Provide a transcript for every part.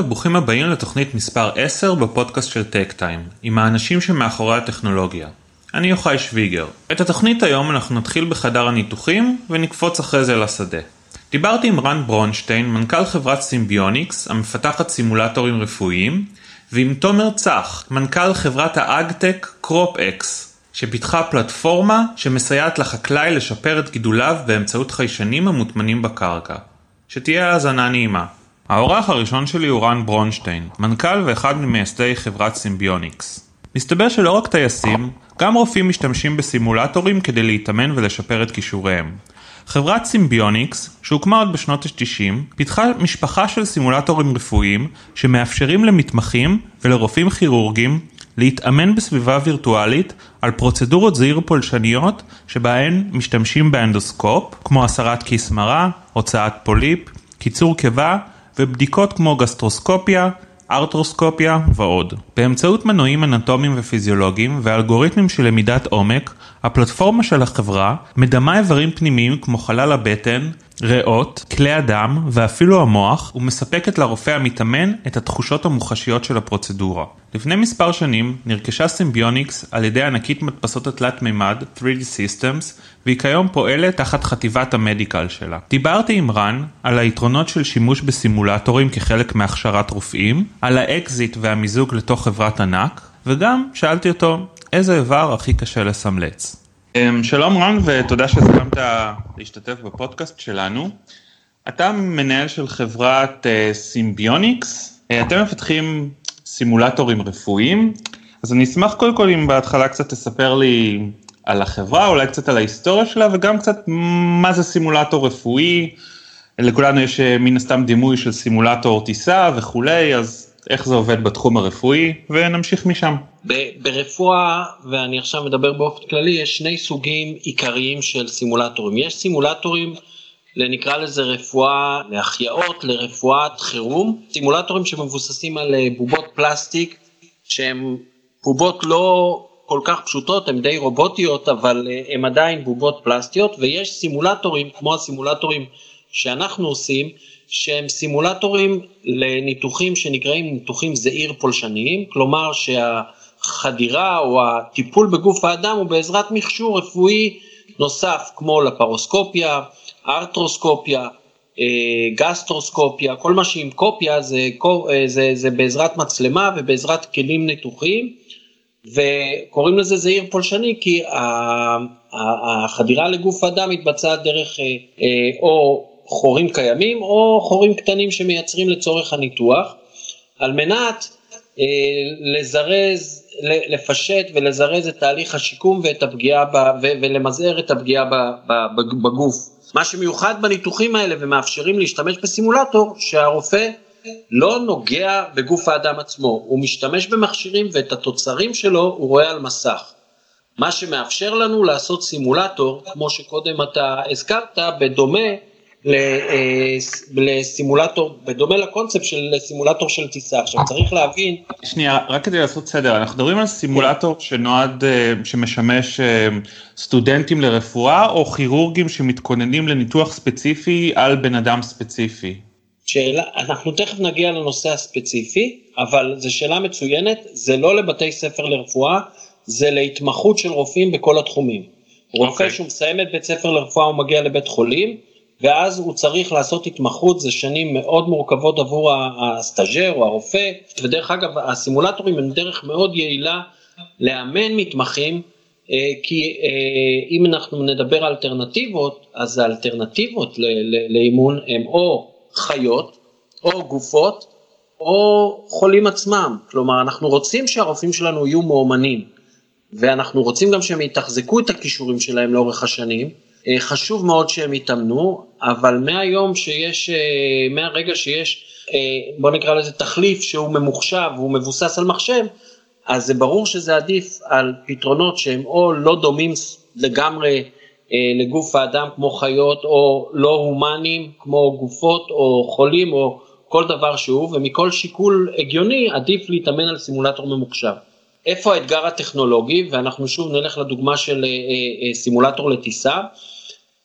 וברוכים הבאים לתוכנית מספר 10 בפודקאסט של Techtime, עם האנשים שמאחורי הטכנולוגיה. אני יוחאי שוויגר. את התוכנית היום אנחנו נתחיל בחדר הניתוחים ונקפוץ אחרי זה לשדה. דיברתי עם רן ברונשטיין, מנכ"ל חברת Simbionix, המפתחת סימולטורים רפואיים, ועם תומר צח, מנכ"ל חברת ה AgTech CropX, שפיתחה פלטפורמה שמסייעת לחקלאי לשפר את גידוליו באמצעות חיישנים המוטמנים בקרקע. שתהיה האזנה נעימה. האורח הראשון שלי הוא רן ברונשטיין, מנכ"ל ואחד ממייסדי חברת Simbionix. מסתבר שלא רק טייסים, גם רופאים משתמשים בסימולטורים כדי להתאמן ולשפר את כישוריהם. חברת Simbionix, שהוקמה עוד בשנות ה-90, פיתחה משפחה של סימולטורים רפואיים שמאפשרים למתמחים ולרופאים כירורגים להתאמן בסביבה וירטואלית על פרוצדורות זעיר פולשניות שבהן משתמשים באנדוסקופ, כמו הסרת כיס מרה, הוצאת פוליפ, קיצור קיבה ובדיקות כמו גסטרוסקופיה, ארתרוסקופיה ועוד. באמצעות מנועים אנטומיים ופיזיולוגיים ואלגוריתמים של למידת עומק, הפלטפורמה של החברה מדמה איברים פנימיים כמו חלל הבטן, ריאות, כלי הדם ואפילו המוח ומספקת לרופא המתאמן את התחושות המוחשיות של הפרוצדורה. לפני מספר שנים נרכשה Simbionix על ידי ענקית מדפסות התלת מימד 3D Systems והיא כיום פועלת תחת חטיבת ה medical שלה. דיברתי עם רן על היתרונות של שימוש בסימולטורים כחלק מהכשרת רופאים, על האקזיט והמיזוג לתוך חברת ענק וגם שאלתי אותו איזה איבר הכי קשה לסמלץ. אמ, שלום רן ותודה שהסכמת להשתתף בפודקאסט שלנו. אתה מנהל של חברת אה, Simbionix, אה, אתם מפתחים סימולטורים רפואיים, אז אני אשמח קודם כל אם בהתחלה קצת תספר לי על החברה, אולי קצת על ההיסטוריה שלה וגם קצת מה זה סימולטור רפואי, לכולנו יש אה, מן הסתם דימוי של סימולטור טיסה וכולי, אז איך זה עובד בתחום הרפואי, ונמשיך משם. ברפואה, ואני עכשיו מדבר באופן כללי, יש שני סוגים עיקריים של סימולטורים. יש סימולטורים, נקרא לזה רפואה להחייאות, לרפואת חירום, סימולטורים שמבוססים על אה, בובות פלסטיק, שהן בובות לא כל כך פשוטות, הן די רובוטיות, אבל אה, הן עדיין בובות פלסטיות, ויש סימולטורים, כמו הסימולטורים שאנחנו עושים, שהם סימולטורים לניתוחים שנקראים ניתוחים זעיר פולשניים, כלומר שהחדירה או הטיפול בגוף האדם הוא בעזרת מכשור רפואי נוסף כמו לפרוסקופיה, ארתרוסקופיה, אה, גסטרוסקופיה, כל מה שעם קופיה זה, אה, זה, זה בעזרת מצלמה ובעזרת כלים ניתוחיים וקוראים לזה זעיר פולשני כי החדירה לגוף האדם מתבצעת דרך אה, או חורים קיימים או חורים קטנים שמייצרים לצורך הניתוח, על מנת אה, לזרז, לפשט ולזרז את תהליך השיקום ואת הפגיעה ב, ו, ולמזער את הפגיעה ב, ב, בגוף. מה שמיוחד בניתוחים האלה ומאפשרים להשתמש בסימולטור שהרופא לא נוגע בגוף האדם עצמו, הוא משתמש במכשירים ואת התוצרים שלו הוא רואה על מסך. מה שמאפשר לנו לעשות סימולטור, כמו שקודם אתה הזכרת, בדומה לסימולטור, בדומה לקונספט של סימולטור של טיסה. עכשיו צריך להבין... שנייה, רק כדי לעשות סדר, אנחנו מדברים על סימולטור שנועד, אה, שמשמש אה, סטודנטים לרפואה או כירורגים שמתכוננים לניתוח ספציפי על בן אדם ספציפי? שאלה, אנחנו תכף נגיע לנושא הספציפי, אבל זו שאלה מצוינת, זה לא לבתי ספר לרפואה, זה להתמחות של רופאים בכל התחומים. רופא okay. אוקיי. שהוא מסיים את בית ספר לרפואה הוא מגיע לבית חולים, ואז הוא צריך לעשות התמחות, זה שנים מאוד מורכבות עבור הסטאג'ר או הרופא, ודרך אגב הסימולטורים הם דרך מאוד יעילה לאמן מתמחים, אה, כי אה, אם אנחנו נדבר על אלטרנטיבות, אז האלטרנטיבות לאימון הם או חיות, או גופות, או חולים עצמם, כלומר אנחנו רוצים שהרופאים שלנו יהיו מאומנים, ואנחנו רוצים גם שהם יתחזקו את הכישורים שלהם לאורך השנים, אה, חשוב מאוד שהם יתאמנו, אבל מהיום שיש, אה, מהרגע שיש, אה, בוא נקרא לזה תחליף שהוא ממוחשב והוא מבוסס על מחשב, אז זה ברור שזה עדיף על פתרונות שהם או לא דומים לגמרי לגוף האדם כמו חיות, או לא הומניים כמו גופות או חולים או כל דבר שהוא, ומכל שיקול הגיוני עדיף להתאמן על סימולטור ממוחשב. איפה האתגר הטכנולוגי, ואנחנו שוב נלך לדוגמה של סימולטור לטיסה,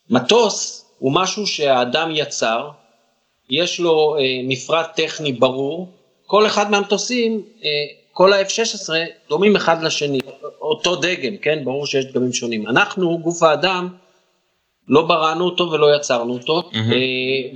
מטוס הוא משהו שהאדם יצר, יש לו מפרט טכני ברור, כל אחד מהמטוסים, כל ה-F-16 דומים אחד לשני, אותו דגם, כן? ברור שיש דגמים שונים. אנחנו, גוף האדם, לא בראנו אותו ולא יצרנו אותו, mm-hmm.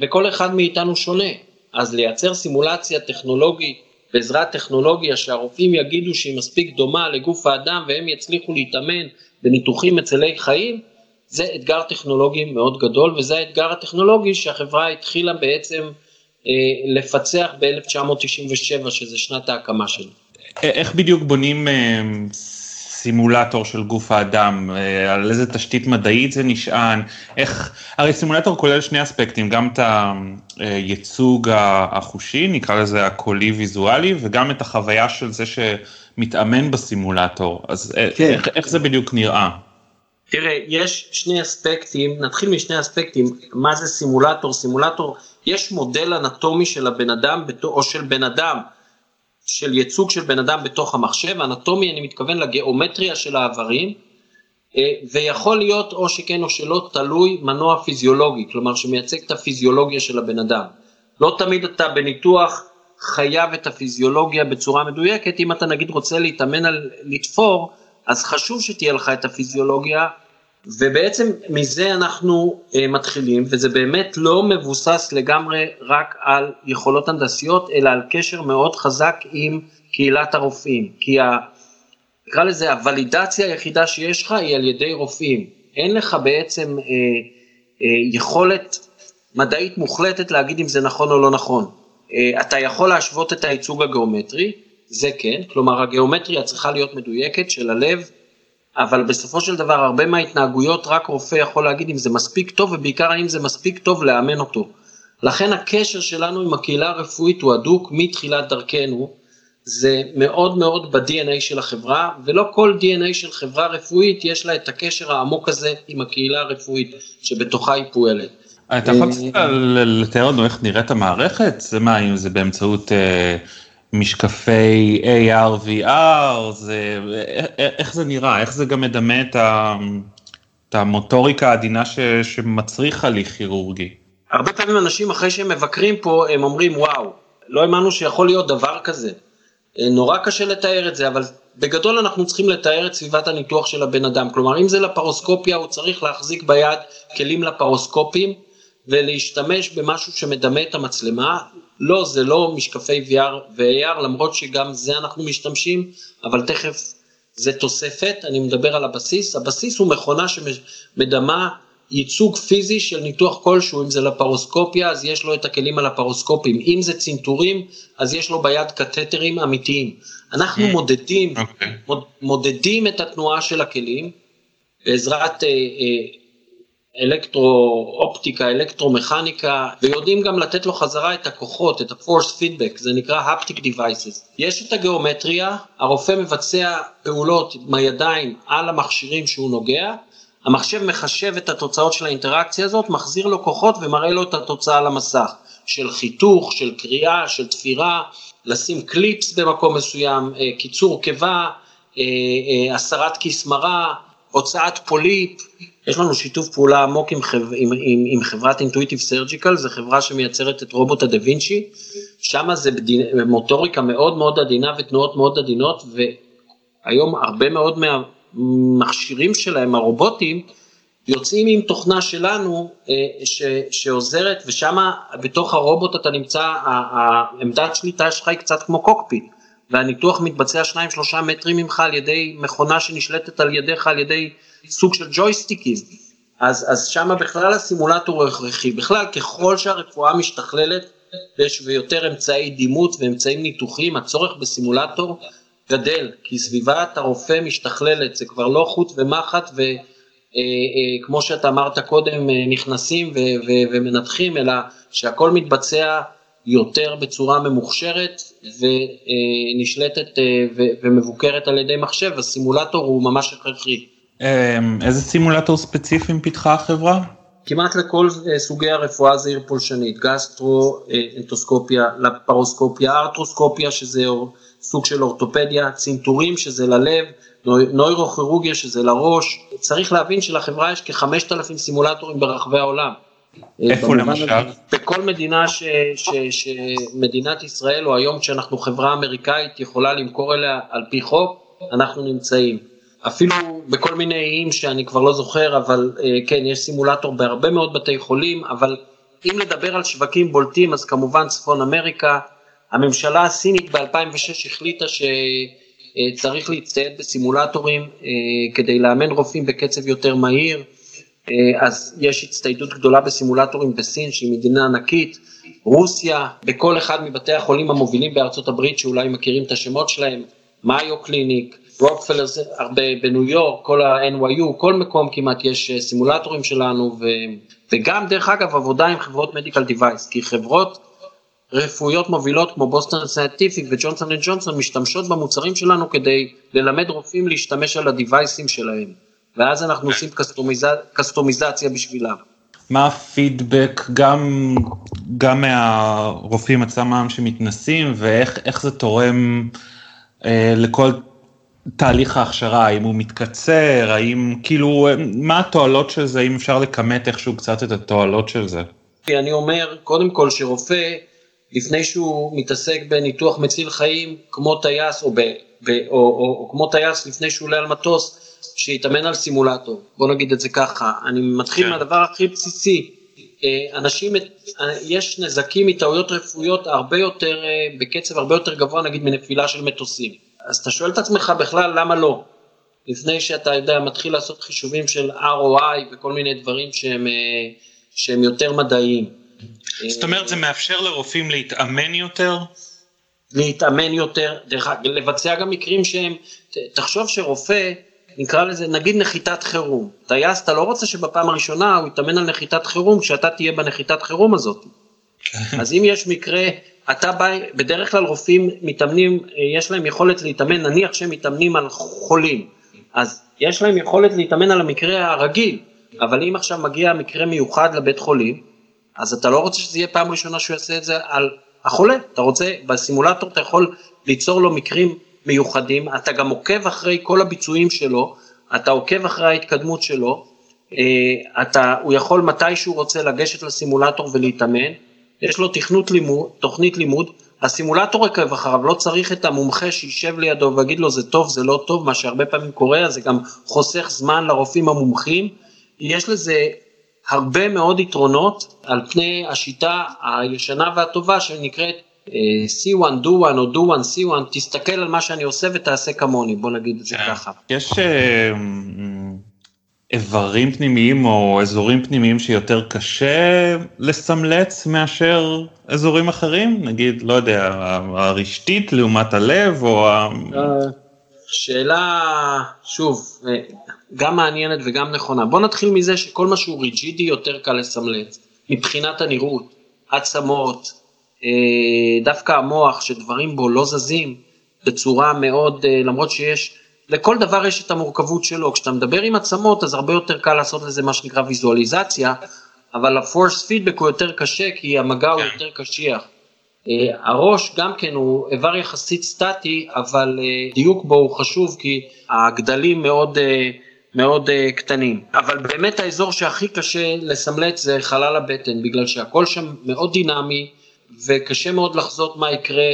וכל אחד מאיתנו שונה. אז לייצר סימולציה טכנולוגית בעזרת טכנולוגיה שהרופאים יגידו שהיא מספיק דומה לגוף האדם והם יצליחו להתאמן בניתוחים מצילי חיים, זה אתגר טכנולוגי מאוד גדול וזה האתגר הטכנולוגי שהחברה התחילה בעצם אה, לפצח ב-1997 שזה שנת ההקמה שלה. איך בדיוק בונים אה, סימולטור של גוף האדם, אה, על איזה תשתית מדעית זה נשען, איך, הרי סימולטור כולל שני אספקטים, גם את הייצוג החושי, נקרא לזה הקולי ויזואלי, וגם את החוויה של זה שמתאמן בסימולטור, אז אה, כן. איך, איך זה בדיוק נראה? תראה, יש שני אספקטים, נתחיל משני אספקטים, מה זה סימולטור? סימולטור, יש מודל אנטומי של הבן אדם, או של בן אדם, של ייצוג של בן אדם בתוך המחשב, אנטומי אני מתכוון לגיאומטריה של האיברים, אה, ויכול להיות או שכן או שלא תלוי מנוע פיזיולוגי, כלומר שמייצג את הפיזיולוגיה של הבן אדם. לא תמיד אתה בניתוח חייב את הפיזיולוגיה בצורה מדויקת, אם אתה נגיד רוצה להתאמן על לתפור, אז חשוב שתהיה לך את הפיזיולוגיה, ובעצם מזה אנחנו uh, מתחילים, וזה באמת לא מבוסס לגמרי רק על יכולות הנדסיות, אלא על קשר מאוד חזק עם קהילת הרופאים. כי ה... נקרא לזה הוולידציה היחידה שיש לך היא על ידי רופאים. אין לך בעצם uh, uh, יכולת מדעית מוחלטת להגיד אם זה נכון או לא נכון. Uh, אתה יכול להשוות את הייצוג הגיאומטרי, זה כן, כלומר הגיאומטריה צריכה להיות מדויקת של הלב, אבל בסופו של דבר הרבה מההתנהגויות רק רופא יכול להגיד אם זה מספיק טוב ובעיקר האם זה מספיק טוב לאמן אותו. לכן הקשר שלנו עם הקהילה הרפואית הוא הדוק מתחילת דרכנו, זה מאוד מאוד ב-DNA של החברה, ולא כל DNA של חברה רפואית יש לה את הקשר העמוק הזה עם הקהילה הרפואית שבתוכה היא פועלת. אתה יכול אה, לתאר לנו איך נראית המערכת? זה מה, אם זה באמצעות אה, משקפי AR, VR, זה, איך זה נראה, איך זה גם מדמה את, ה, את המוטוריקה העדינה ש, שמצריך הליך כירורגי. הרבה פעמים אנשים אחרי שהם מבקרים פה, הם אומרים וואו, לא האמנו שיכול להיות דבר כזה. אה, נורא קשה לתאר את זה, אבל בגדול אנחנו צריכים לתאר את סביבת הניתוח של הבן אדם. כלומר, אם זה לפרוסקופיה, הוא צריך להחזיק ביד כלים לפרוסקופים ולהשתמש במשהו שמדמה את המצלמה, לא, זה לא משקפי VR ו-AR, למרות שגם זה אנחנו משתמשים, אבל תכף זה תוספת, אני מדבר על הבסיס. הבסיס הוא מכונה שמדמה ייצוג פיזי של ניתוח כלשהו, אם זה לפרוסקופיה, אז יש לו את הכלים על הפרוסקופים, אם זה צנתורים, אז יש לו ביד קתטרים אמיתיים. אנחנו mm. מודדים, okay. אוקיי. מוד, מודדים את התנועה של הכלים בעזרת אה, אה, אלקטרו-אופטיקה, אלקטרו-מכניקה, ויודעים גם לתת לו חזרה את הכוחות, את ה-force feedback, זה נקרא haptic devices. יש את הגיאומטריה, הרופא מבצע פעולות עם הידיים על המכשירים שהוא נוגע, המחשב מחשב את התוצאות של האינטראקציה הזאת, מחזיר לו כוחות ומראה לו את התוצאה על המסך, של חיתוך, של קריאה, של תפירה, לשים קליפס במקום מסוים, אה, קיצור קיבה, אה, אה, הסרת כיס מרה, הוצאת פוליפ, יש לנו שיתוף פעולה עמוק עם, חב... עם, עם, עם חברת Intuitive Surgical, זו חברה שמייצרת את רובוט הדה וינצ'י, שם זה בדין... מוטוריקה מאוד מאוד עדינה ותנועות מאוד עדינות, והיום הרבה מאוד מהמכשירים שלהם, הרובוטים, יוצאים עם תוכנה שלנו אה, ש, שעוזרת, ושם בתוך הרובוט אתה נמצא, העמדת שליטה שלך היא קצת כמו cockpit, והניתוח מתבצע 2-3 מטרים ממך על ידי מכונה שנשלטת על ידיך על ידי סוג של ג'ויסטיקים. אז, אז שם בכלל הסימולטור הכרחי. בכלל, ככל שהרפואה משתכללת, יש ויותר אמצעי דימות ואמצעים ניתוחיים, הצורך בסימולטור גדל, כי סביבת הרופא משתכללת, זה כבר לא חוט ומחט, וכמו אה, אה, שאתה אמרת קודם, אה, נכנסים ו, ו, ומנתחים, אלא שהכל מתבצע יותר בצורה ממוכשרת ונשלטת ומבוקרת על ידי מחשב, הסימולטור הוא ממש הכרחי. אמ, איזה סימולטור ספציפיים פיתחה החברה? כמעט לכל אה, סוגי הרפואה זה עיר פולשנית, גסטרו, אה, אנטוסקופיה, לפרוסקופיה, ארטרוסקופיה שזה סוג של אורתופדיה, צנתורים שזה ללב, נוירוכירורגיה שזה לראש. צריך להבין שלחברה יש כ-5,000 סימולטורים ברחבי העולם. איפה למשל? בכל מדינה ש, ש, שמדינת ישראל, או היום כשאנחנו חברה אמריקאית יכולה למכור אליה על פי חוק, אנחנו נמצאים. אפילו בכל מיני איים שאני כבר לא זוכר, אבל כן, יש סימולטור בהרבה מאוד בתי חולים, אבל אם לדבר על שווקים בולטים, אז כמובן צפון אמריקה, הממשלה הסינית ב-2006 החליטה שצריך להצטייד בסימולטורים אה, כדי לאמן רופאים בקצב יותר מהיר, אה, אז יש הצטיידות גדולה בסימולטורים בסין שהיא מדינה ענקית, רוסיה, בכל אחד מבתי החולים המובילים בארצות הברית שאולי מכירים את השמות שלהם, Mayo Clinic, רוקפלר הרבה בניו יורק, כל ה-NYU, כל מקום כמעט יש אה, סימולטורים שלנו ו... וגם דרך אגב עבודה עם חברות medical device, כי חברות רפואיות מובילות כמו Boston Scientific ו Johnson & Johnson משתמשות במוצרים שלנו כדי ללמד רופאים להשתמש על ה device ים שלהם, ואז אנחנו עושים קסטומיז... קסטומיזציה בשבילם. מה הפידבק גם, גם מהרופאים עצמם שמתנסים ואיך זה תורם אה, לכל תהליך ההכשרה, האם הוא מתקצר, האם כאילו, מה התועלות של זה, אם אפשר לכמת איכשהו קצת את התועלות של זה? אני אומר, קודם כל שרופא, לפני שהוא מתעסק בניתוח מציל חיים, כמו טייס, או, ב, ב, או, או, או כמו טייס לפני שהוא עולה על מטוס, שיתאמן על סימולטור, בוא נגיד את זה ככה, אני מתחיל כן. מהדבר הכי בסיסי, אה, אנשים, יש נזקים מטעויות רפואיות הרבה יותר, אה, בקצב הרבה יותר גבוה נגיד מנפילה של מטוסים. אז אתה שואל את עצמך בכלל למה לא, לפני שאתה יודע, מתחיל לעשות חישובים של ROI וכל מיני דברים שהם, אה, שהם יותר מדעיים. זאת אומרת זה מאפשר לרופאים להתאמן יותר? להתאמן יותר, דרך אגב, לבצע גם מקרים שהם, תחשוב שרופא, נקרא לזה נגיד נחיתת חירום, טייס אתה לא רוצה שבפעם הראשונה הוא יתאמן על נחיתת חירום כשאתה תהיה בנחיתת חירום הזאת. כן. אז אם יש מקרה אתה בא, בדרך כלל רופאים מתאמנים, יש להם יכולת להתאמן, נניח שהם מתאמנים על חולים, אז יש להם יכולת להתאמן על המקרה הרגיל, אבל אם עכשיו מגיע מקרה מיוחד לבית חולים, אז אתה לא רוצה שזה יהיה פעם ראשונה שהוא יעשה את זה על החולה, אתה רוצה, בסימולטור אתה יכול ליצור לו מקרים מיוחדים, אתה גם עוקב אחרי כל הביצועים שלו, אתה עוקב אחרי ההתקדמות שלו, אה, אתה, הוא יכול מתי שהוא רוצה לגשת לסימולטור ולהתאמן, יש לו תכנות לימוד, תוכנית לימוד, הסימולטור עקב אחריו, לא צריך את המומחה שישב לידו ויגיד לו זה טוב, זה לא טוב, מה שהרבה פעמים קורה, זה גם חוסך זמן לרופאים המומחים. יש לזה הרבה מאוד יתרונות על פני השיטה הישנה והטובה שנקראת uh, C1, do one או do one, C1, תסתכל על מה שאני עושה ותעשה כמוני, בוא נגיד את זה כן. ככה. יש... איברים פנימיים או אזורים פנימיים שיותר קשה לסמלץ מאשר אזורים אחרים? נגיד, לא יודע, הרשתית לעומת הלב או ה... שאלה, שוב, גם מעניינת וגם נכונה. בוא נתחיל מזה שכל מה שהוא ריג'ידי יותר קל לסמלץ, מבחינת הנראות, עצמות, אה, דווקא המוח שדברים בו לא זזים בצורה מאוד, אה, למרות שיש לכל דבר יש את המורכבות שלו, כשאתה מדבר עם עצמות אז הרבה יותר קל לעשות לזה מה שנקרא ויזואליזציה, אבל הפורס פידבק הוא יותר קשה כי המגע הוא כן. יותר קשיח. Uh, הראש גם כן הוא איבר יחסית סטטי, אבל uh, דיוק בו הוא חשוב כי הגדלים מאוד, uh, מאוד uh, קטנים. אבל באמת האזור שהכי קשה לסמלץ זה חלל הבטן, בגלל שהכל שם מאוד דינמי וקשה מאוד לחזות מה יקרה.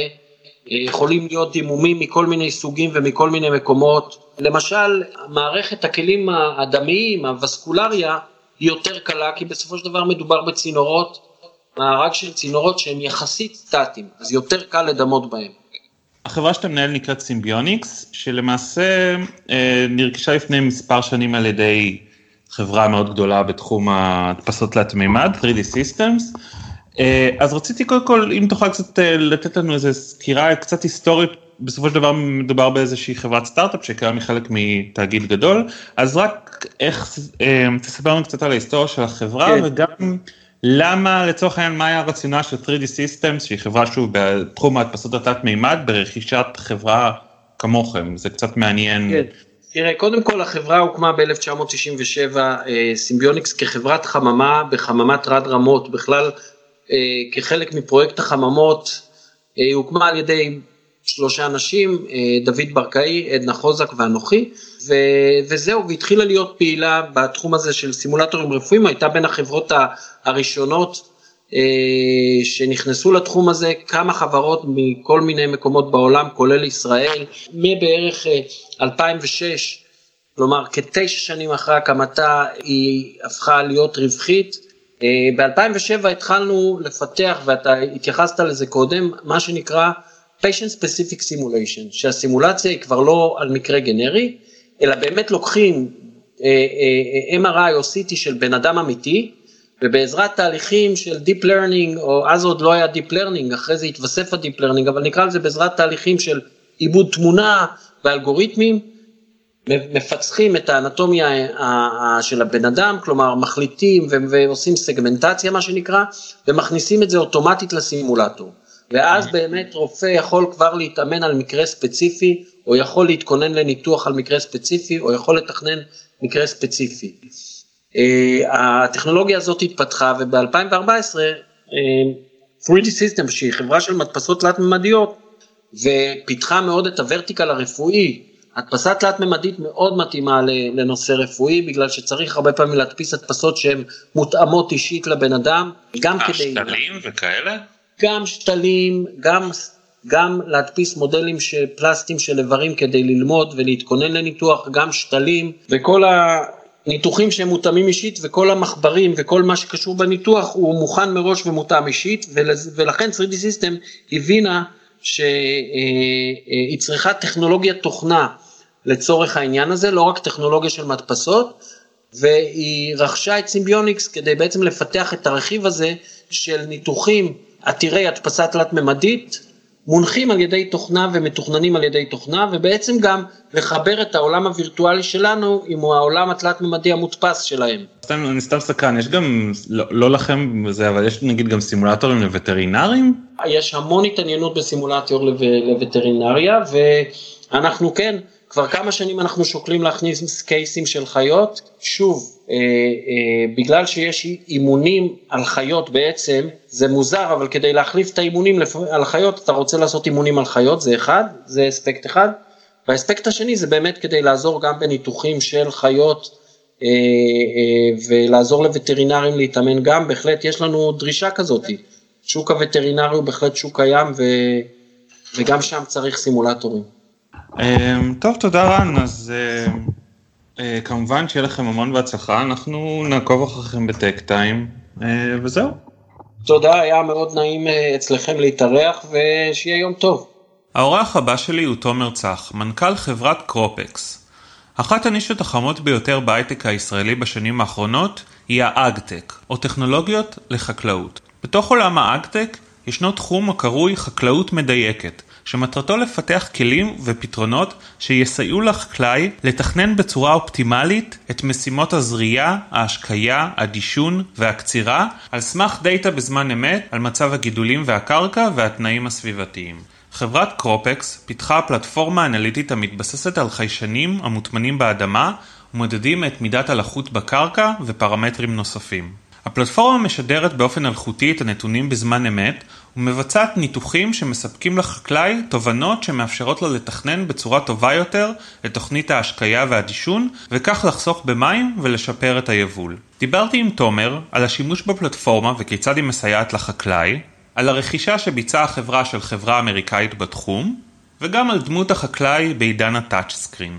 יכולים להיות דימומים מכל מיני סוגים ומכל מיני מקומות. למשל, מערכת הכלים הדמיים, הווסקולריה, היא יותר קלה, כי בסופו של דבר מדובר בצינורות, מארג של צינורות שהם יחסית סטטיים, אז יותר קל לדמות בהם. החברה שאתה מנהל נקראת Simbionix, שלמעשה אה, נרכשה לפני מספר שנים על ידי חברה מאוד גדולה בתחום ההדפסות תלת מימד, 3D Systems, אז רציתי קודם כל אם תוכל קצת אה, לתת לנו איזה סקירה קצת היסטורית בסופו של דבר מדובר באיזושהי חברת סטארט-אפ שקרה מחלק מתאגיד גדול אז רק איך אה, תספר לנו קצת על ההיסטוריה של החברה כן. וגם למה לצורך העניין מה היה הרציונל של 3D Systems שהיא חברה שוב בתחום ההדפסות התלת מימד ברכישת חברה כמוכם זה קצת מעניין. כן. תראה, קודם כל החברה הוקמה ב-1997, Simbionix כחברת חממה בחממת רד רמות, בכלל אה, כחלק מפרויקט החממות, אה, הוקמה על ידי שלושה אנשים, אה, דוד ברקאי, עדנה חוזק ואנוכי, ו, וזהו, והתחילה להיות פעילה בתחום הזה של סימולטורים רפואיים, הייתה בין החברות הראשונות אה, שנכנסו לתחום הזה, כמה חברות מכל מיני מקומות בעולם, כולל ישראל, מבערך 2006, אה, כלומר כתשע שנים אחרי הקמתה היא הפכה להיות רווחית. אה, ב-2007 התחלנו לפתח, ואתה התייחסת לזה קודם, מה שנקרא patient specific simulation, שהסימולציה היא כבר לא על מקרה גנרי, אלא באמת לוקחים MRI או CT של בן אדם אמיתי, ובעזרת תהליכים של Deep Learning, או אז עוד לא היה Deep Learning, אחרי זה התווסף ה-Deep Learning, אבל נקרא לזה בעזרת תהליכים של עיבוד תמונה ואלגוריתמים, מפצחים את האנטומיה של הבן אדם, כלומר מחליטים ועושים סגמנטציה מה שנקרא, ומכניסים את זה אוטומטית לסימולטור. ואז באמת רופא יכול כבר להתאמן על מקרה ספציפי, או יכול להתכונן לניתוח על מקרה ספציפי, או יכול לתכנן מקרה ספציפי. אה, הטכנולוגיה הזאת התפתחה וב-2014 3D System שהיא חברה של מדפסות תלת ממדיות ופיתחה מאוד את הוורטיקל הרפואי, הדפסה תלת ממדית מאוד מתאימה לנושא רפואי בגלל שצריך הרבה פעמים להדפיס הדפסות שהן מותאמות אישית לבן אדם, גם כדי... שתלים וכאלה? גם שתלים, גם, גם להדפיס מודלים של פלסטיים של איברים כדי ללמוד ולהתכונן לניתוח, גם שתלים וכל ה... ניתוחים שהם מותאמים אישית וכל המחברים וכל מה שקשור בניתוח הוא מוכן מראש ומותאם אישית ולכן 3D System הבינה שהיא אה, צריכה טכנולוגיית תוכנה לצורך העניין הזה, לא רק טכנולוגיה של מדפסות והיא רכשה את סימביוניקס כדי בעצם לפתח את הרכיב הזה של ניתוחים עתירי הדפסה תלת ממדית מונחים על ידי תוכנה ומתוכננים על ידי תוכנה, ובעצם גם לחבר את העולם הווירטואלי שלנו עם העולם התלת-ממדי המודפס שלהם. סתם, אני סתם סקרן, יש גם, לא, לא לכם זה, אבל יש נגיד גם סימולטורים לווטרינרים? יש המון התעניינות בסימולטור לו, לווטרינריה, ואנחנו כן, כבר כמה שנים אנחנו שוקלים להכניס קייסים של חיות, שוב, אה, אה, בגלל שיש אימונים על חיות בעצם, זה מוזר, אבל כדי להחליף את האימונים על חיות, אתה רוצה לעשות אימונים על חיות, זה אחד, זה אספקט אחד, והאספקט השני זה באמת כדי לעזור גם בניתוחים של חיות אה, אה, ולעזור לווטרינרים להתאמן גם, בהחלט יש לנו דרישה כזאת, שוק הווטרינרי הוא בהחלט שוק קיים ו, וגם שם צריך סימולטורים. אמ, טוב, תודה רן, אז אה, אה, כמובן שיהיה לכם המון בהצלחה, אנחנו נעקוב אחריכם בטק טיים, אה, וזהו. תודה, היה מאוד נעים אצלכם להתארח, ושיהיה יום טוב. האורח הבא שלי הוא תומר צח, מנכ"ל חברת קרופקס. אחת הנישות החמות ביותר בהייטק הישראלי בשנים האחרונות היא האגטק, או טכנולוגיות לחקלאות. בתוך עולם האגטק ישנו תחום הקרוי חקלאות מדייקת, שמטרתו לפתח כלים ופתרונות שיסייעו לחקלאי לתכנן בצורה אופטימלית את משימות הזריעה, ההשקיה, הדישון והקצירה על סמך דאטה בזמן אמת על מצב הגידולים והקרקע והתנאים הסביבתיים. חברת קרופקס פיתחה פלטפורמה אנליטית המתבססת על חיישנים המוטמנים באדמה ומודדים את מידת הלחות בקרקע ופרמטרים נוספים. הפלטפורמה משדרת באופן אלחוטי את הנתונים בזמן אמת ומבצעת ניתוחים שמספקים לחקלאי תובנות שמאפשרות לו לתכנן בצורה טובה יותר את תוכנית ההשקיה והדישון וכך לחסוך במים ולשפר את היבול. דיברתי עם תומר על השימוש בפלטפורמה וכיצד היא מסייעת לחקלאי, על הרכישה שביצעה החברה של חברה אמריקאית בתחום וגם על דמות החקלאי בעידן ה touch screen.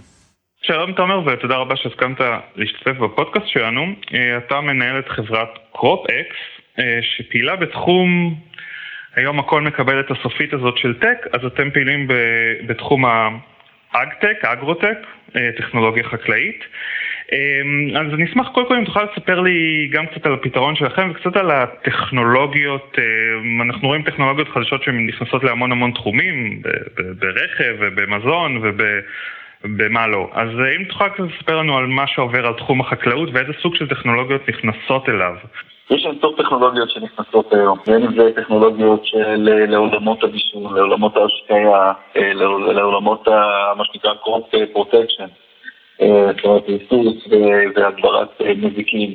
שלום תומר ותודה רבה שהסכמת להשתתף בפודקאסט שלנו. אה, אתה מנהל את חברת CropX אה, שפעילה בתחום, היום הכל מקבל את הסופית הזאת של tech, אז אתם פעילים בתחום ה agtech, ה agrotech, אה, טכנולוגיה חקלאית. אז אני אשמח קודם כל אם תוכל לספר לי גם קצת על הפתרון שלכם וקצת על הטכנולוגיות, אנחנו רואים טכנולוגיות חדשות שהן נכנסות להמון המון תחומים, ברכב ובמזון וב... במה לא. אז אה, אם תוכל קצת לספר לנו על מה שעובר על תחום החקלאות ואיזה סוג של טכנולוגיות נכנסות אליו. יש אין סוף טכנולוגיות שנכנסות היום, בין אם זה טכנולוגיות של אה, לעולמות הבישול, לעולמות ההשקיה, אה, לעולמות מה שנקרא crop protection, זאת אומרת ריסוס והדברת מזיקים.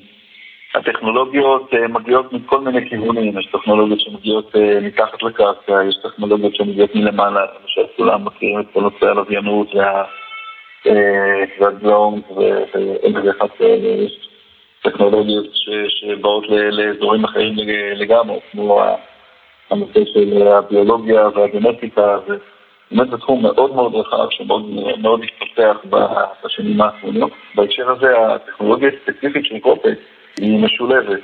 הטכנולוגיות מגיעות מכל מיני כיוונים, יש טכנולוגיות שמגיעות מתחת לקרקע, יש טכנולוגיות שמגיעות מלמעלה, למשל כולם מכירים את כל נושא הלוויינות וה... והדלונג ואין בזה אחד יש טכנולוגיות שבאות לאזורים אחרים לגמרי, כמו הנושא של הביולוגיה והגנטיקה, ובאמת זה תחום מאוד מאוד רחב שמאוד התפתח בשנים האחרונות. בהקשר הזה הטכנולוגיה הספציפית של קופק היא משולבת,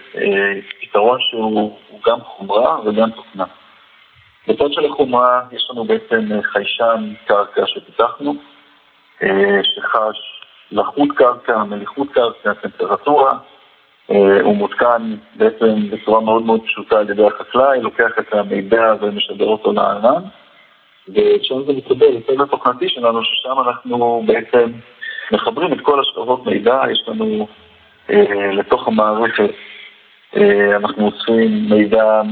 פתרון שהוא גם חומרה וגם תוכנה. בצד של החומרה יש לנו בעצם חיישן קרקע שפיתחנו, שחש לחות קרקע, מליחות קרקע, טמפרטורה, הוא מותקן בעצם בצורה מאוד מאוד פשוטה על ידי החקלאי, לוקח את המידע ומשדר אותו לענן, ושם זה מתקבל לצד התוכנתי שלנו, ששם אנחנו בעצם מחברים את כל השכבות מידע, יש לנו לתוך המערכת אנחנו אוספים מידע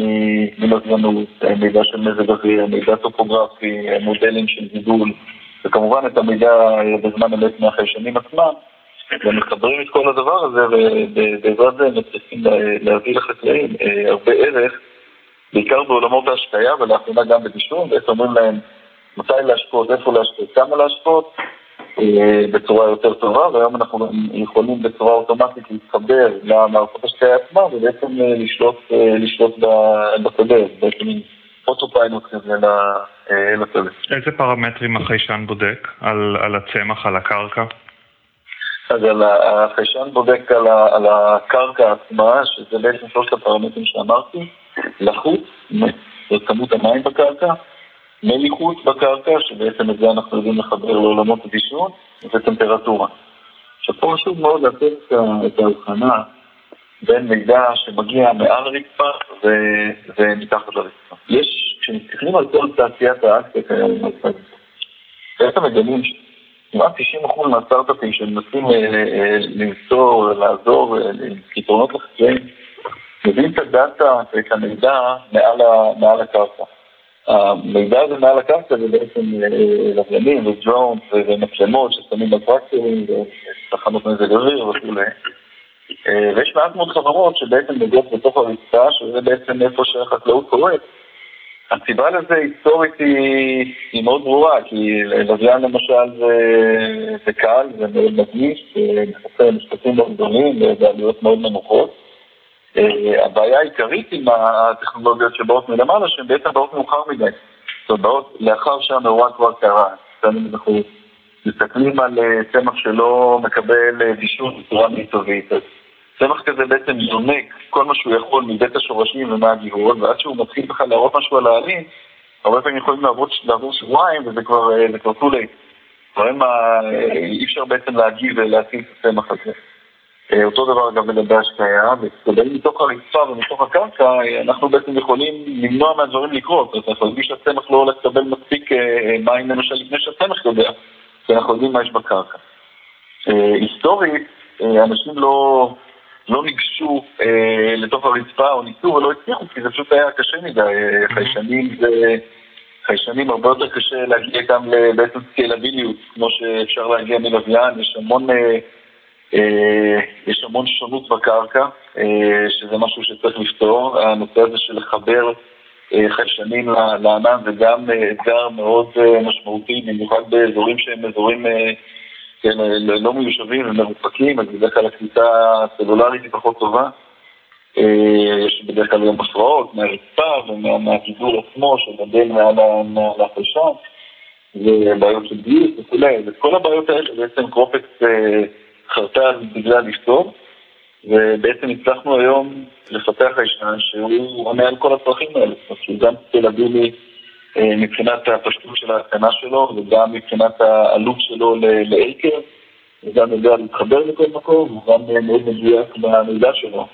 מלוויינות, מידע של מזג אוויר, מידע טופוגרפי, מודלים של גידול, וכמובן את המידע בזמן אמת מהחיישנים עצמם, ומחברים את כל הדבר הזה, ובעזרת זה מצליחים להביא לחקלאים הרבה ערך, בעיקר בעולמות ההשקיה ולאחרונה גם בדישון, בעצם אומרים להם מתי להשקות, איפה להשקות, כמה להשקות, בצורה יותר טובה, והיום אנחנו יכולים בצורה אוטומטית להתחבר למערכות השקעה עצמה ובעצם לשלוט, לשלוט בשדה, בעצם אוטופיילוט כזה לשדה. איזה פרמטרים החיישן בודק על, על הצמח, על הקרקע? אז החיישן בודק על, על הקרקע עצמה, שזה בעצם שלושת הפרמטרים שאמרתי, לחות, זאת כמות המים בקרקע, מליחות בקרקע, שבעצם את זה אנחנו יודעים לחבר לעולמות הדישון, וטמפרטורה. עכשיו פה חשוב מאוד לעשות את ההבחנה בין מידע שמגיע מעל הרצפה ומתחת לרצפה. יש, כשמסתכלים על כל תעשיית האקטק היום, בעצם מגלים כמעט 90% מהסטארט-אפים שמנסים למסור, לעזור, פתרונות לחקלאים, מביאים את הדאטה ואת המידע מעל הקרקע. המידע הזה מעל הקרקע זה בעצם לוויינים ודרונס ומצלמות ששמים בטרקטורים ותחנות מזג אוויר וכולי. ויש מעט מאוד חברות שבעצם מגיעות בתוך הרצפה, שזה בעצם איפה שהחקלאות קורית. הסיבה לזה היסטורית היא, היא מאוד ברורה, כי לוויין למשל זה, זה קל, זה מאוד נגיש, זה משפטים מאוד גדולים ובעלויות מאוד נמוכות. הבעיה העיקרית עם הטכנולוגיות שבאות מלמעלה, שהן בעצם באות מאוחר מדי. זאת אומרת, לאחר שהמאורע כבר קרה. אנחנו מסתכלים על צמח שלא מקבל דישון בצורה מיטבית. אז צמח כזה בעצם יונק כל מה שהוא יכול מבית השורשים ומהגיהות, ועד שהוא מתחיל בכלל להראות משהו על העלים, הרבה פעמים יכולים לעבור שבועיים וזה כבר too late. דברים אי אפשר בעצם להגיב ולהציל את הצמח הזה. אותו דבר גם לגבי השקיה, וכדי מתוך הרצפה ומתוך הקרקע, אנחנו בעצם יכולים למנוע מהדברים לקרות. אז אנחנו יודעים שהצמח לא הולך לקבל מספיק מים למשל לפני שהצמח יודע, כי אנחנו יודעים מה יש בקרקע. היסטורית, אנשים לא, לא ניגשו לתוך הרצפה או ניסו ולא הצליחו, כי זה פשוט היה קשה מדי. חיישנים זה... חיישנים הרבה יותר קשה להגיע גם לבעצם סקיילביליות, כמו שאפשר להגיע מלוויין, יש המון... יש המון שונות בקרקע, שזה משהו שצריך לפתור. הנושא הזה של לחבר חיישנים לענן זה גם אתגר מאוד משמעותי, במיוחד באזורים שהם אזורים כן, לא מיושבים ומרוחקים, אז בדרך כלל הקליטה הסלולרית היא פחות טובה. יש בדרך כלל גם הפרעות מהרצפה ומהגידול עצמו שגדל מעל החיישן, ובעיות של גיוס וכולי, וכל הבעיות האלה בעצם קרופקס חרתה בגלל לפתור, ובעצם הצלחנו היום לפתח חיישן שהוא עונה על כל הצרכים האלה, זאת אומרת, גם סקלבילי מבחינת הפשטות של ההתקנה שלו, וגם מבחינת העלות שלו לעקר, וגם יודע להתחבר לכל מקום, הוא גם מאוד מדויק במידע שלו.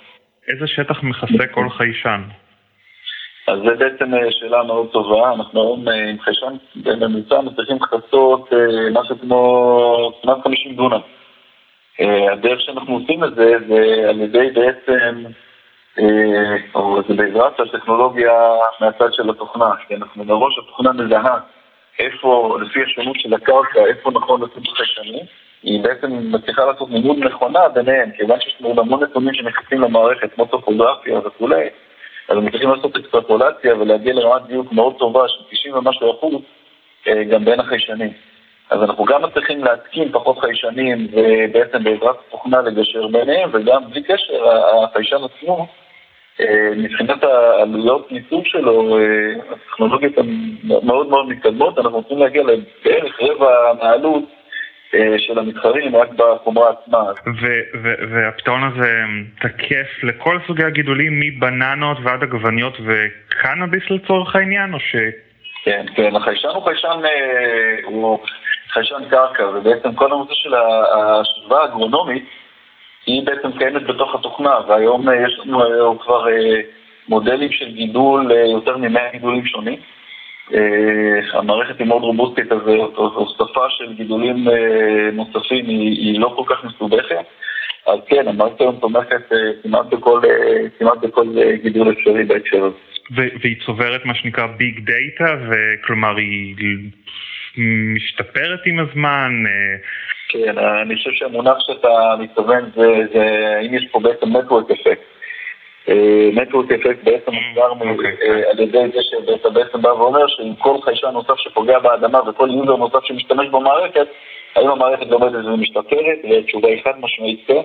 איזה שטח מכסה כל חיישן? אז זה בעצם שאלה מאוד טובה, אנחנו היום עם חיישן בממוצע מצליחים לכסות משהו כמו כמעט 50 דונם. הדרך שאנחנו עושים את זה, זה על ידי בעצם, או זה בעזרת הטכנולוגיה מהצד של התוכנה, כי אנחנו מראש התוכנה מזהה איפה, לפי השונות של הקרקע, איפה נכון לשים את החיישנים, היא בעצם מצליחה לעשות לימוד נכונה ביניהם, כיוון שיש לנו המון נתונים שנכנסים למערכת, כמו טופוגרפיה וכולי, אז הם מצליחים לעשות אקסטרפולציה ולהגיע לרמת דיוק מאוד טובה של 90 ומשהו אחוז, גם בין החיישנים. אז אנחנו גם מצליחים להתקין פחות חיישנים ובעצם בעזרת תוכנה לגשר ביניהם, וגם בלי קשר, החיישן עצמו, אה, מבחינת העלויות ניסוי שלו, אה, הטכנולוגיות הן מאוד מאוד מתקדמות, אנחנו רוצים להגיע לבערך רבע מהעלות אה, של המתחרים רק בחומרה עצמה. והפתרון הזה תקף לכל סוגי הגידולים, מבננות ועד עגבניות וקנאביס לצורך העניין, או ש... כן, כן, החיישן הוא חיישן, הוא חיישן קרקע, ובעצם כל הנושא של השכבה האגרונומית היא בעצם קיימת בתוך התוכנה, והיום אה, יש לנו אה, כבר אה, מודלים של גידול, יותר מ-100 גידולים שונים. המערכת היא מאוד רובוסטית, אז הוספה של גידולים נוספים היא, היא לא כל כך מסובכת. אז כן, המערכת היום תומכת כמעט בכל, כמעט בכל גידול אפשרי בהקשר הזה. והיא צוברת מה שנקרא ביג דאטה, וכלומר היא משתפרת עם הזמן? כן, אני חושב שהמונח שאתה מתכוון זה, זה האם יש פה בעצם network effect. network effect בעצם מוסבר אוקיי. אה, על ידי זה שאתה בעצם בא ואומר שעם כל חיישן נוסף שפוגע באדמה וכל user נוסף שמשתמש במערכת, האם המערכת לומדת ומשתפרת, והתשובה היא חד משמעית כן.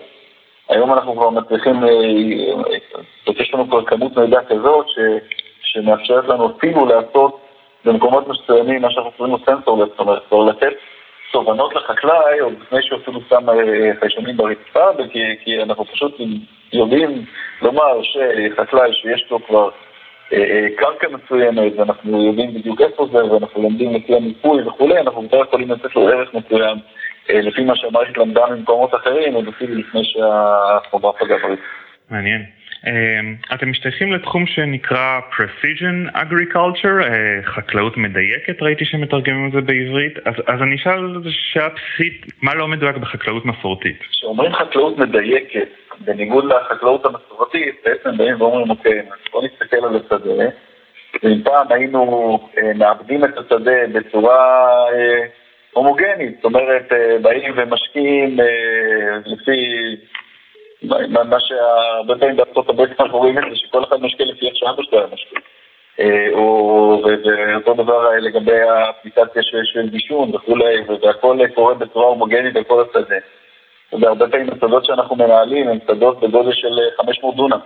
היום אנחנו כבר מצליחים, אה, אה, יש לנו כבר כמות מידע כזאת שמאפשרת לנו אפילו לעשות במקומות מסוימים מה שאנחנו קוראים לו סנסור, זאת אומרת, כבר לתת תובנות לחקלאי עוד לפני שהוא אפילו שם אה, חיישנים ברצפה, כי, כי אנחנו פשוט יודעים לומר שחקלאי שיש לו כבר אה, אה, קרקע מסוימת ואנחנו יודעים בדיוק איפה זה ואנחנו לומדים לפי המיפוי וכולי, אנחנו כבר יכולים לתת לו ערך מסוים לפי מה שהמערכת למדה ממקומות אחרים עוד אפילו לפני פגעה ברצפה. מעניין. אמ, אתם משתייכים לתחום שנקרא Precision Agriculture, אה, חקלאות מדייקת, ראיתי שמתרגמים את זה בעברית, אז, אז אני אשאל שאלה בסיסית, מה לא מדויק בחקלאות מסורתית? כשאומרים חקלאות מדייקת, בניגוד לחקלאות המסורתית, בעצם באים ואומרים, אוקיי, בוא נסתכל על השדה, ואם פעם היינו אה, מאבדים את השדה בצורה אה, הומוגנית, זאת אומרת, באים ומשקיעים לפי... מה שהרבה פעמים בארצות הברית אנחנו רואים את זה, שכל אחד משקיע לפי איך שאבא שלו היה משקיע. אה, ואותו דבר לגבי האפליקציה של דישון וכולי, והכל קורה בצורה הומוגנית בכל השדה. והרבה פעמים השדות שאנחנו מנהלים הם שדות בגודל של 500 דונם,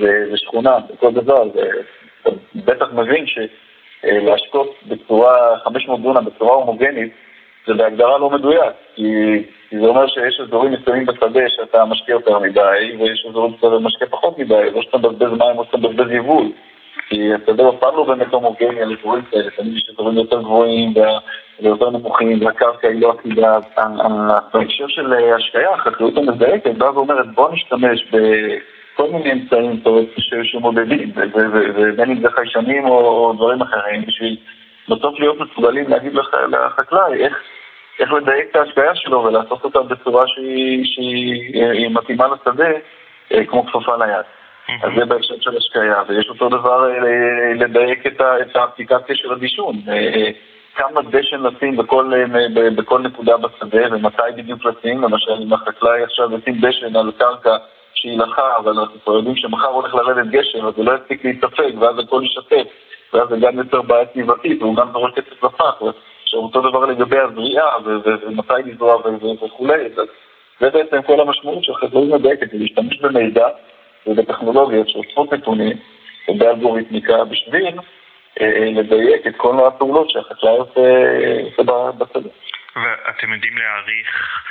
זה שכונה, וכל דבר, ואתה בטח מבין שלהשקות בצורה 500 דונם בצורה הומוגנית זה בהגדרה לא מדויק, כי כי זה אומר שיש אזורים מסוימים בשדה שאתה משקיע יותר מדי, ויש אזורים שאתה משקיע פחות מדי, לא שאתה מבזבז מים או שאתה מבזבז יבול. כי השדה אף פעם לא באמת הומוגני על אזורים כאלה, תמיד יש אזורים יותר גבוהים ויותר נמוכים, והקרקע היא לא עתידה. בהקשר של השקיה, החקלאות המזדעקת באה ואומרת בוא נשתמש בכל מיני אמצעים שמודדים, ובין אם זה חיישנים או דברים אחרים, בשביל בסוף להיות מסוגלים להגיד לחקלאי איך איך לדייק את ההשקעה שלו ולעשות אותה בצורה שהיא, שהיא אה, מתאימה לשדה, אה, כמו כפפה ליד. אז זה בהקשר של השקיה, ויש אותו דבר אה, לדייק את, את האפליקציה של הדישון. כמה דשן לשים בכל, בכל נקודה בשדה ומתי בדיוק לשים, למשל אם החקלאי עכשיו ישים דשן על קרקע שהיא לחה, אבל אנחנו כבר יודעים שמחר הולך לרדת גשם, אז הוא לא יספיק להתאפק, ואז הכל ישתף, ואז זה גם יותר בעיה סביבתית, והוא גם זורק כסף לפח, עכשיו אותו דבר לגבי הזריעה ומתי לזרוע וכולי, זה בעצם כל המשמעות של חקלאות מדייקת, להשתמש במידע ובטכנולוגיות שאוספות נתונים ובאלגוריתמיקה בשביל אה, לדייק את כל הפעולות שהחקלאי עושה בשדה. ואתם יודעים להעריך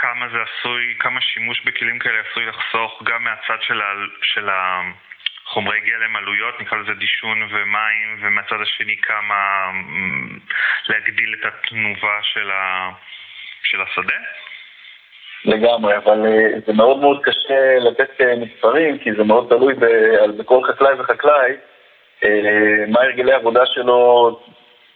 כמה זה עשוי, כמה שימוש בכלים כאלה עשוי לחסוך גם מהצד של, ה, של חומרי גלם, עלויות, נקרא לזה דישון ומים, ומהצד השני כמה להגדיל את התנובה של, ה... של השדה? לגמרי, אבל uh, זה מאוד מאוד קשה לתת uh, מספרים, כי זה מאוד תלוי ב, בכל חקלאי וחקלאי, uh, מה הרגלי העבודה שלו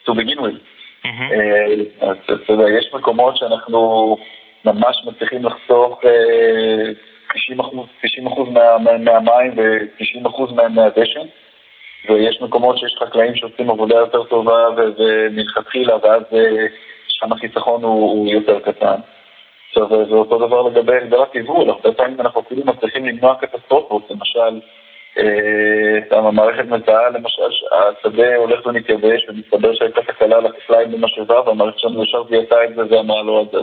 to begin with. Mm-hmm. אז אתה יודע, יש מקומות שאנחנו ממש מצליחים לחסוך uh, 90 אחוז, 90 אחוז מה, מה, מהמים ו-90 אחוז מהדשן, ויש מקומות שיש חקלאים שעושים עבודה יותר טובה ומלכתחילה, ואז אה, שם החיסכון הוא, הוא יותר קטן. עכשיו, זה אותו דבר לגבי הגדלת יבול, הרבה פעמים אנחנו אפילו מצליחים למנוע קטסטרופות, למשל, אה, המערכת מזהה למשל שהשדה הולך ומתייבש ומסתבר שהייתה תקלה על החקלאים במשאבה והמערכת שלנו ישר זיהתה את זה ואמרה לו את זה.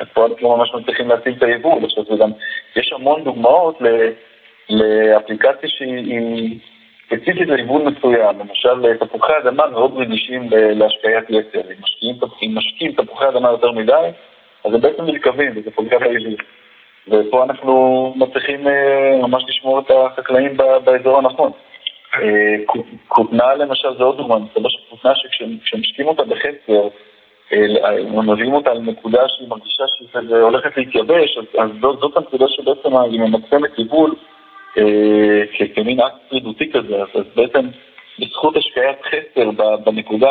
אז פה אנחנו ממש מצליחים להציל את היבול. עכשיו זה גם, יש המון דוגמאות לאפליקציה שהיא ספציפית ליבול מסוים. למשל, תפוחי אדמה מאוד רגישים להשקיית יתר. אם משקיעים תפוחי אדמה יותר מדי, אז הם בעצם מרכבים וזה פוגע ביבול. ופה אנחנו מצליחים אה, ממש לשמור את החקלאים באזור הנכון. אה, כותנה למשל זה עוד דוגמא, מסתבר שכותנה שכשמשקים אותה בחצר, אה, מביאים אותה לנקודה שהיא מרגישה שהיא הולכת להתייבש, אז זאת הנקודה שבעצם היא ממקסמת טיפול כמין אקט פרידותי כזה, אז בעצם בזכות השקיית חצר בנקודה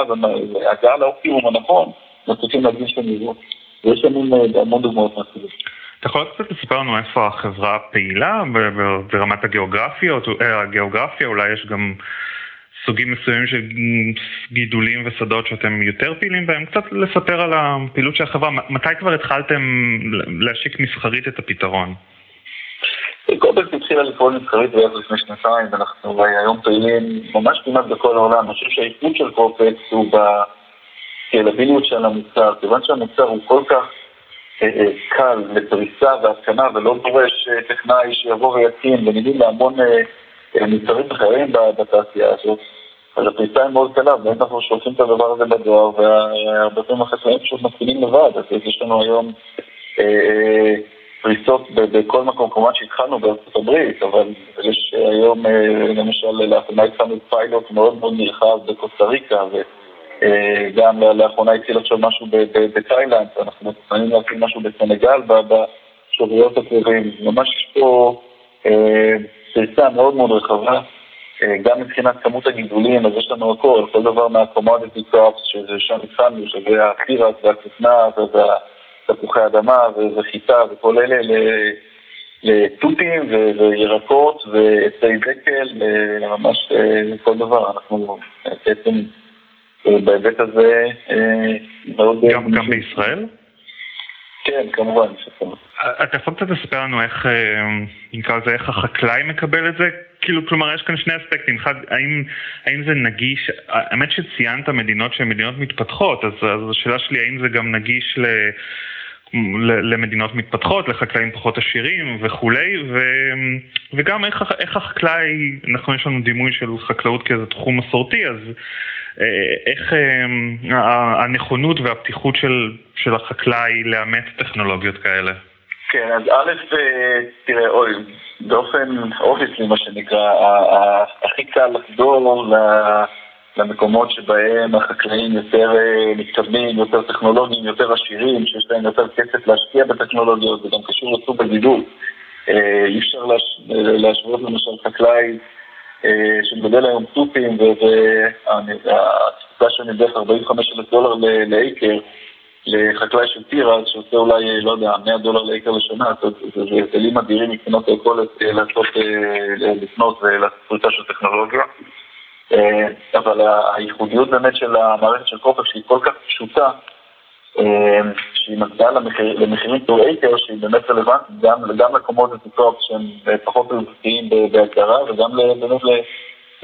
והגעה לאופטימום הנכון, מצליחים להדגיש את המיזור. ויש לנו המון דוגמאות מהסיבות. אתה יכול קצת לספר לנו איפה החברה פעילה ברמת הגיאוגרפיה, אה, הגיאוגרפיה, אולי יש גם סוגים מסוימים של גידולים ושדות שאתם יותר פעילים בהם, קצת לספר על הפעילות של החברה, מתי כבר התחלתם להשיק מסחרית את הפתרון? CropX התחילה לפעול מסחרית בערך לפני שנתיים, ואנחנו היום פעילים ממש כמעט בכל העולם. אני חושב שהאיכות של CropX הוא בסקלביליות של המוצר, כיוון שהמוצר הוא כל כך קל לפריסה והתקנה ולא דורש אה, טכנאי שיבוא ויתקין, בניגוד להמון אה, מוצרים אחרים בתעשייה הזאת. אז הפריסה היא מאוד קלה, באמת אנחנו שולחים את הדבר הזה בדואר, והרבה פעמים החקלאים פשוט מתקינים לבד, אז יש לנו היום אה, פריסות בכל מקום, כמובן שהתחלנו בארצות הברית, אבל יש היום, למשל, לאחרונה התחלנו פיילוט מאוד מאוד נרחב בקוסטה ריקה, אה, גם לאחרונה התחיל עכשיו משהו בתאילנד, אנחנו מתכננים להקים משהו בסנגל בשבועות הקרובים. ממש יש פה אה, פריסה מאוד מאוד רחבה, אה, גם מבחינת כמות הגידולים, אז יש לנו הכל, כל דבר מה-commodity crops, שזה שם התחלנו, שזה התירס והכותנה והתפוחי אדמה וחיטה וכל אלה, לתותים וירקות ועצי דקל, ממש כל דבר. אנחנו בעצם בהיבט הזה אה, מאוד... גם, גם בישראל? כן, כמובן. אתה יכול קצת לספר לנו איך, אה, נקרא לזה, איך החקלאי מקבל את זה? כאילו, כלומר, יש כאן שני אספקטים. אחד, האם, האם זה נגיש, האמת שציינת מדינות שהן מדינות מתפתחות, אז, אז השאלה שלי, האם זה גם נגיש ל... למדינות מתפתחות, לחקלאים פחות עשירים וכולי, ו, וגם איך, איך החקלאי, אנחנו יש לנו דימוי של חקלאות כאיזה תחום מסורתי, אז אה, איך אה, הנכונות והפתיחות של, של החקלאי לאמץ טכנולוגיות כאלה? כן, אז א', אה, תראה, אוי, באופן אופיסלי מה שנקרא, הכי קל לחדור למקומות שבהם החקלאים יותר מתקדמים, יותר טכנולוגיים, יותר עשירים, שיש להם יותר כסף להשקיע בטכנולוגיות, זה גם קשור לסוג הגידול. אי אפשר להשוות למשל חקלאי אה, שמגדל היום תותים, והתפוקה שלהם היא בערך 45 אלף דולר לאקר, לחקלאי של תירס, שעושה אולי, לא יודע, 100 דולר לאקר לשנה, זה הבדלים אדירים מבחינת היכולת אה, לעשות, אה, לפנות ולעשות פריטה של טכנולוגיה. אבל הייחודיות באמת של המערכת של קופר, שהיא כל כך פשוטה, שהיא מצביעה למחירים טור אייקר, שהיא באמת רלוונטית גם, גם לקומות וטיפות שהם פחות רווחיים בהגדרה, וגם באמת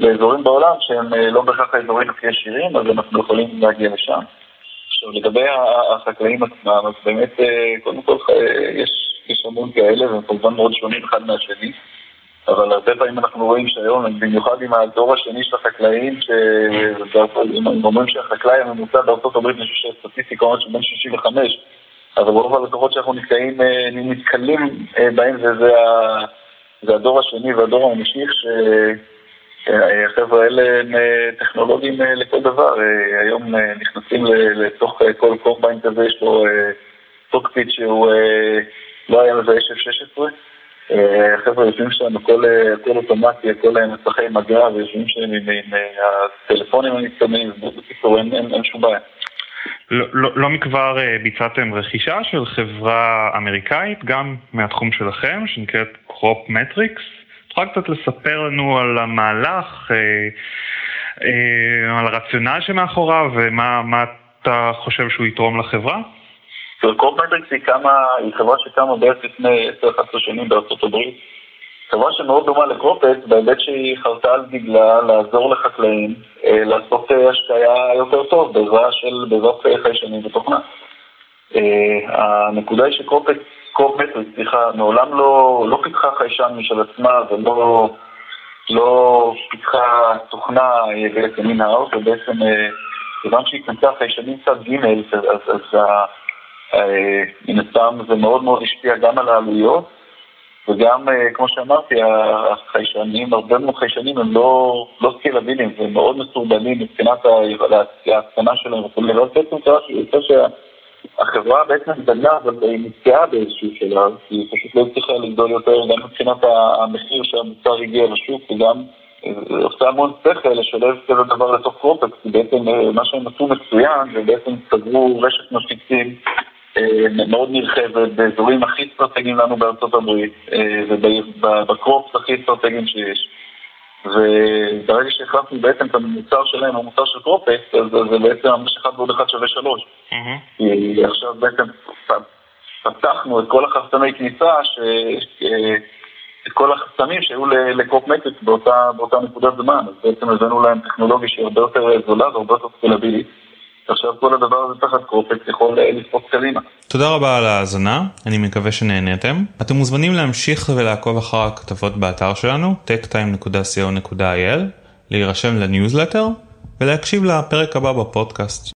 לאזורים בעולם שהם אה, לא בהכרח האזורים הכי עשירים, אז אנחנו יכולים להגיע לשם. עכשיו, לגבי החקלאים עצמם, אז באמת, אה, קודם כל יש, יש המון כאלה, והם כמובן מאוד שונים אחד מהשני. אבל הרבה פעמים אנחנו רואים שהיום, במיוחד עם הדור השני של החקלאים, שהם אומרים שהחקלאי הממוצע בארצות הברית, אני חושב שהסטטיסטיקה אומרת בן 65, אבל רוב הלקוחות שאנחנו נתקעים, אה, נתקלים אה, בהם זה, זה, הדור השני והדור הממשיך, שהחבר'ה האלה הם אה, טכנולוגיים לכל דבר. היום נכנסים לתוך כל קומביין כזה, יש לו cockpit שהוא לא היה מבייש F-16. חבר'ה יושבים שם, הכל אוטומטי, הכל מסכי מגע, ויושבים שם עם הטלפונים המתקדמים, בקיצור אין שום בעיה. לא, לא, לא מכבר אה, ביצעתם רכישה של חברה אמריקאית, גם מהתחום שלכם, שנקראת CropMetrics. תוכל קצת לספר לנו על המהלך, אה, אה, על הרציונל שמאחוריו, ומה אתה חושב שהוא יתרום לחברה? קורפ מטריקס היא, היא חברה שקמה בערך לפני 10-11 שנים בארצות הברית. חברה שמאוד דומה לקרופט, בהיבט שהיא חרתה על דגלה לעזור לחקלאים אה, לעשות אה, השקיה יותר טוב בעזרה של, בעזרת חיישנים ותוכנה. הנקודה היא שקרופט, קרופט, סליחה, מעולם לא, לא פיתחה חיישן משל עצמה ולא לא פיתחה תוכנה בעצם מן האוט, ובעצם כיוון שהיא קנתה חיישנים צד ג' אז, אז, אז מן הסתם זה מאוד מאוד השפיע גם על העלויות וגם, אה, כמו שאמרתי, החיישנים, הרבה מאוד חיישנים הם לא, לא סקילבילים, הם מאוד מסורבלים מבחינת ההתקנה שלהם וכולי, לא בעצם קרה שיוצא שהחברה בעצם גדלה, אבל היא נתקעה באיזשהו שלב, כי היא פשוט לא הצליחה לגדול יותר, גם מבחינת המחיר שהמוצר הגיע לשוק, וגם אה, עושה המון שכל לשלב כזה דבר לתוך קרופקס, כי בעצם אה, מה שהם עשו מצוין, זה בעצם סגרו רשת מפיצים אה, מאוד נרחבת באזורים הכי אסטרטגיים לנו בארצות הברית אה, ובקרופס הכי אסטרטגיים שיש. וברגע שהחלפנו בעצם את המוצר שלהם, המוצר של קרופקס, אז זה בעצם ממש אחד ועוד אחד שווה שלוש. כי עכשיו בעצם פתחנו את כל החסמי כניסה, ש... אה, את כל החסמים שהיו ל CropMetrics באותה, באותה נקודת זמן, אז בעצם הבאנו להם טכנולוגיה שהיא הרבה יותר זולה והרבה יותר סקלבילית. עכשיו כל הדבר הזה תחת CropX יכול אה, לפרוץ קדימה. תודה רבה על ההאזנה, אני מקווה שנהניתם. אתם מוזמנים להמשיך ולעקוב אחר הכתבות באתר שלנו, techtime.co.il, להירשם לניוזלטר ולהקשיב לפרק הבא בפודקאסט.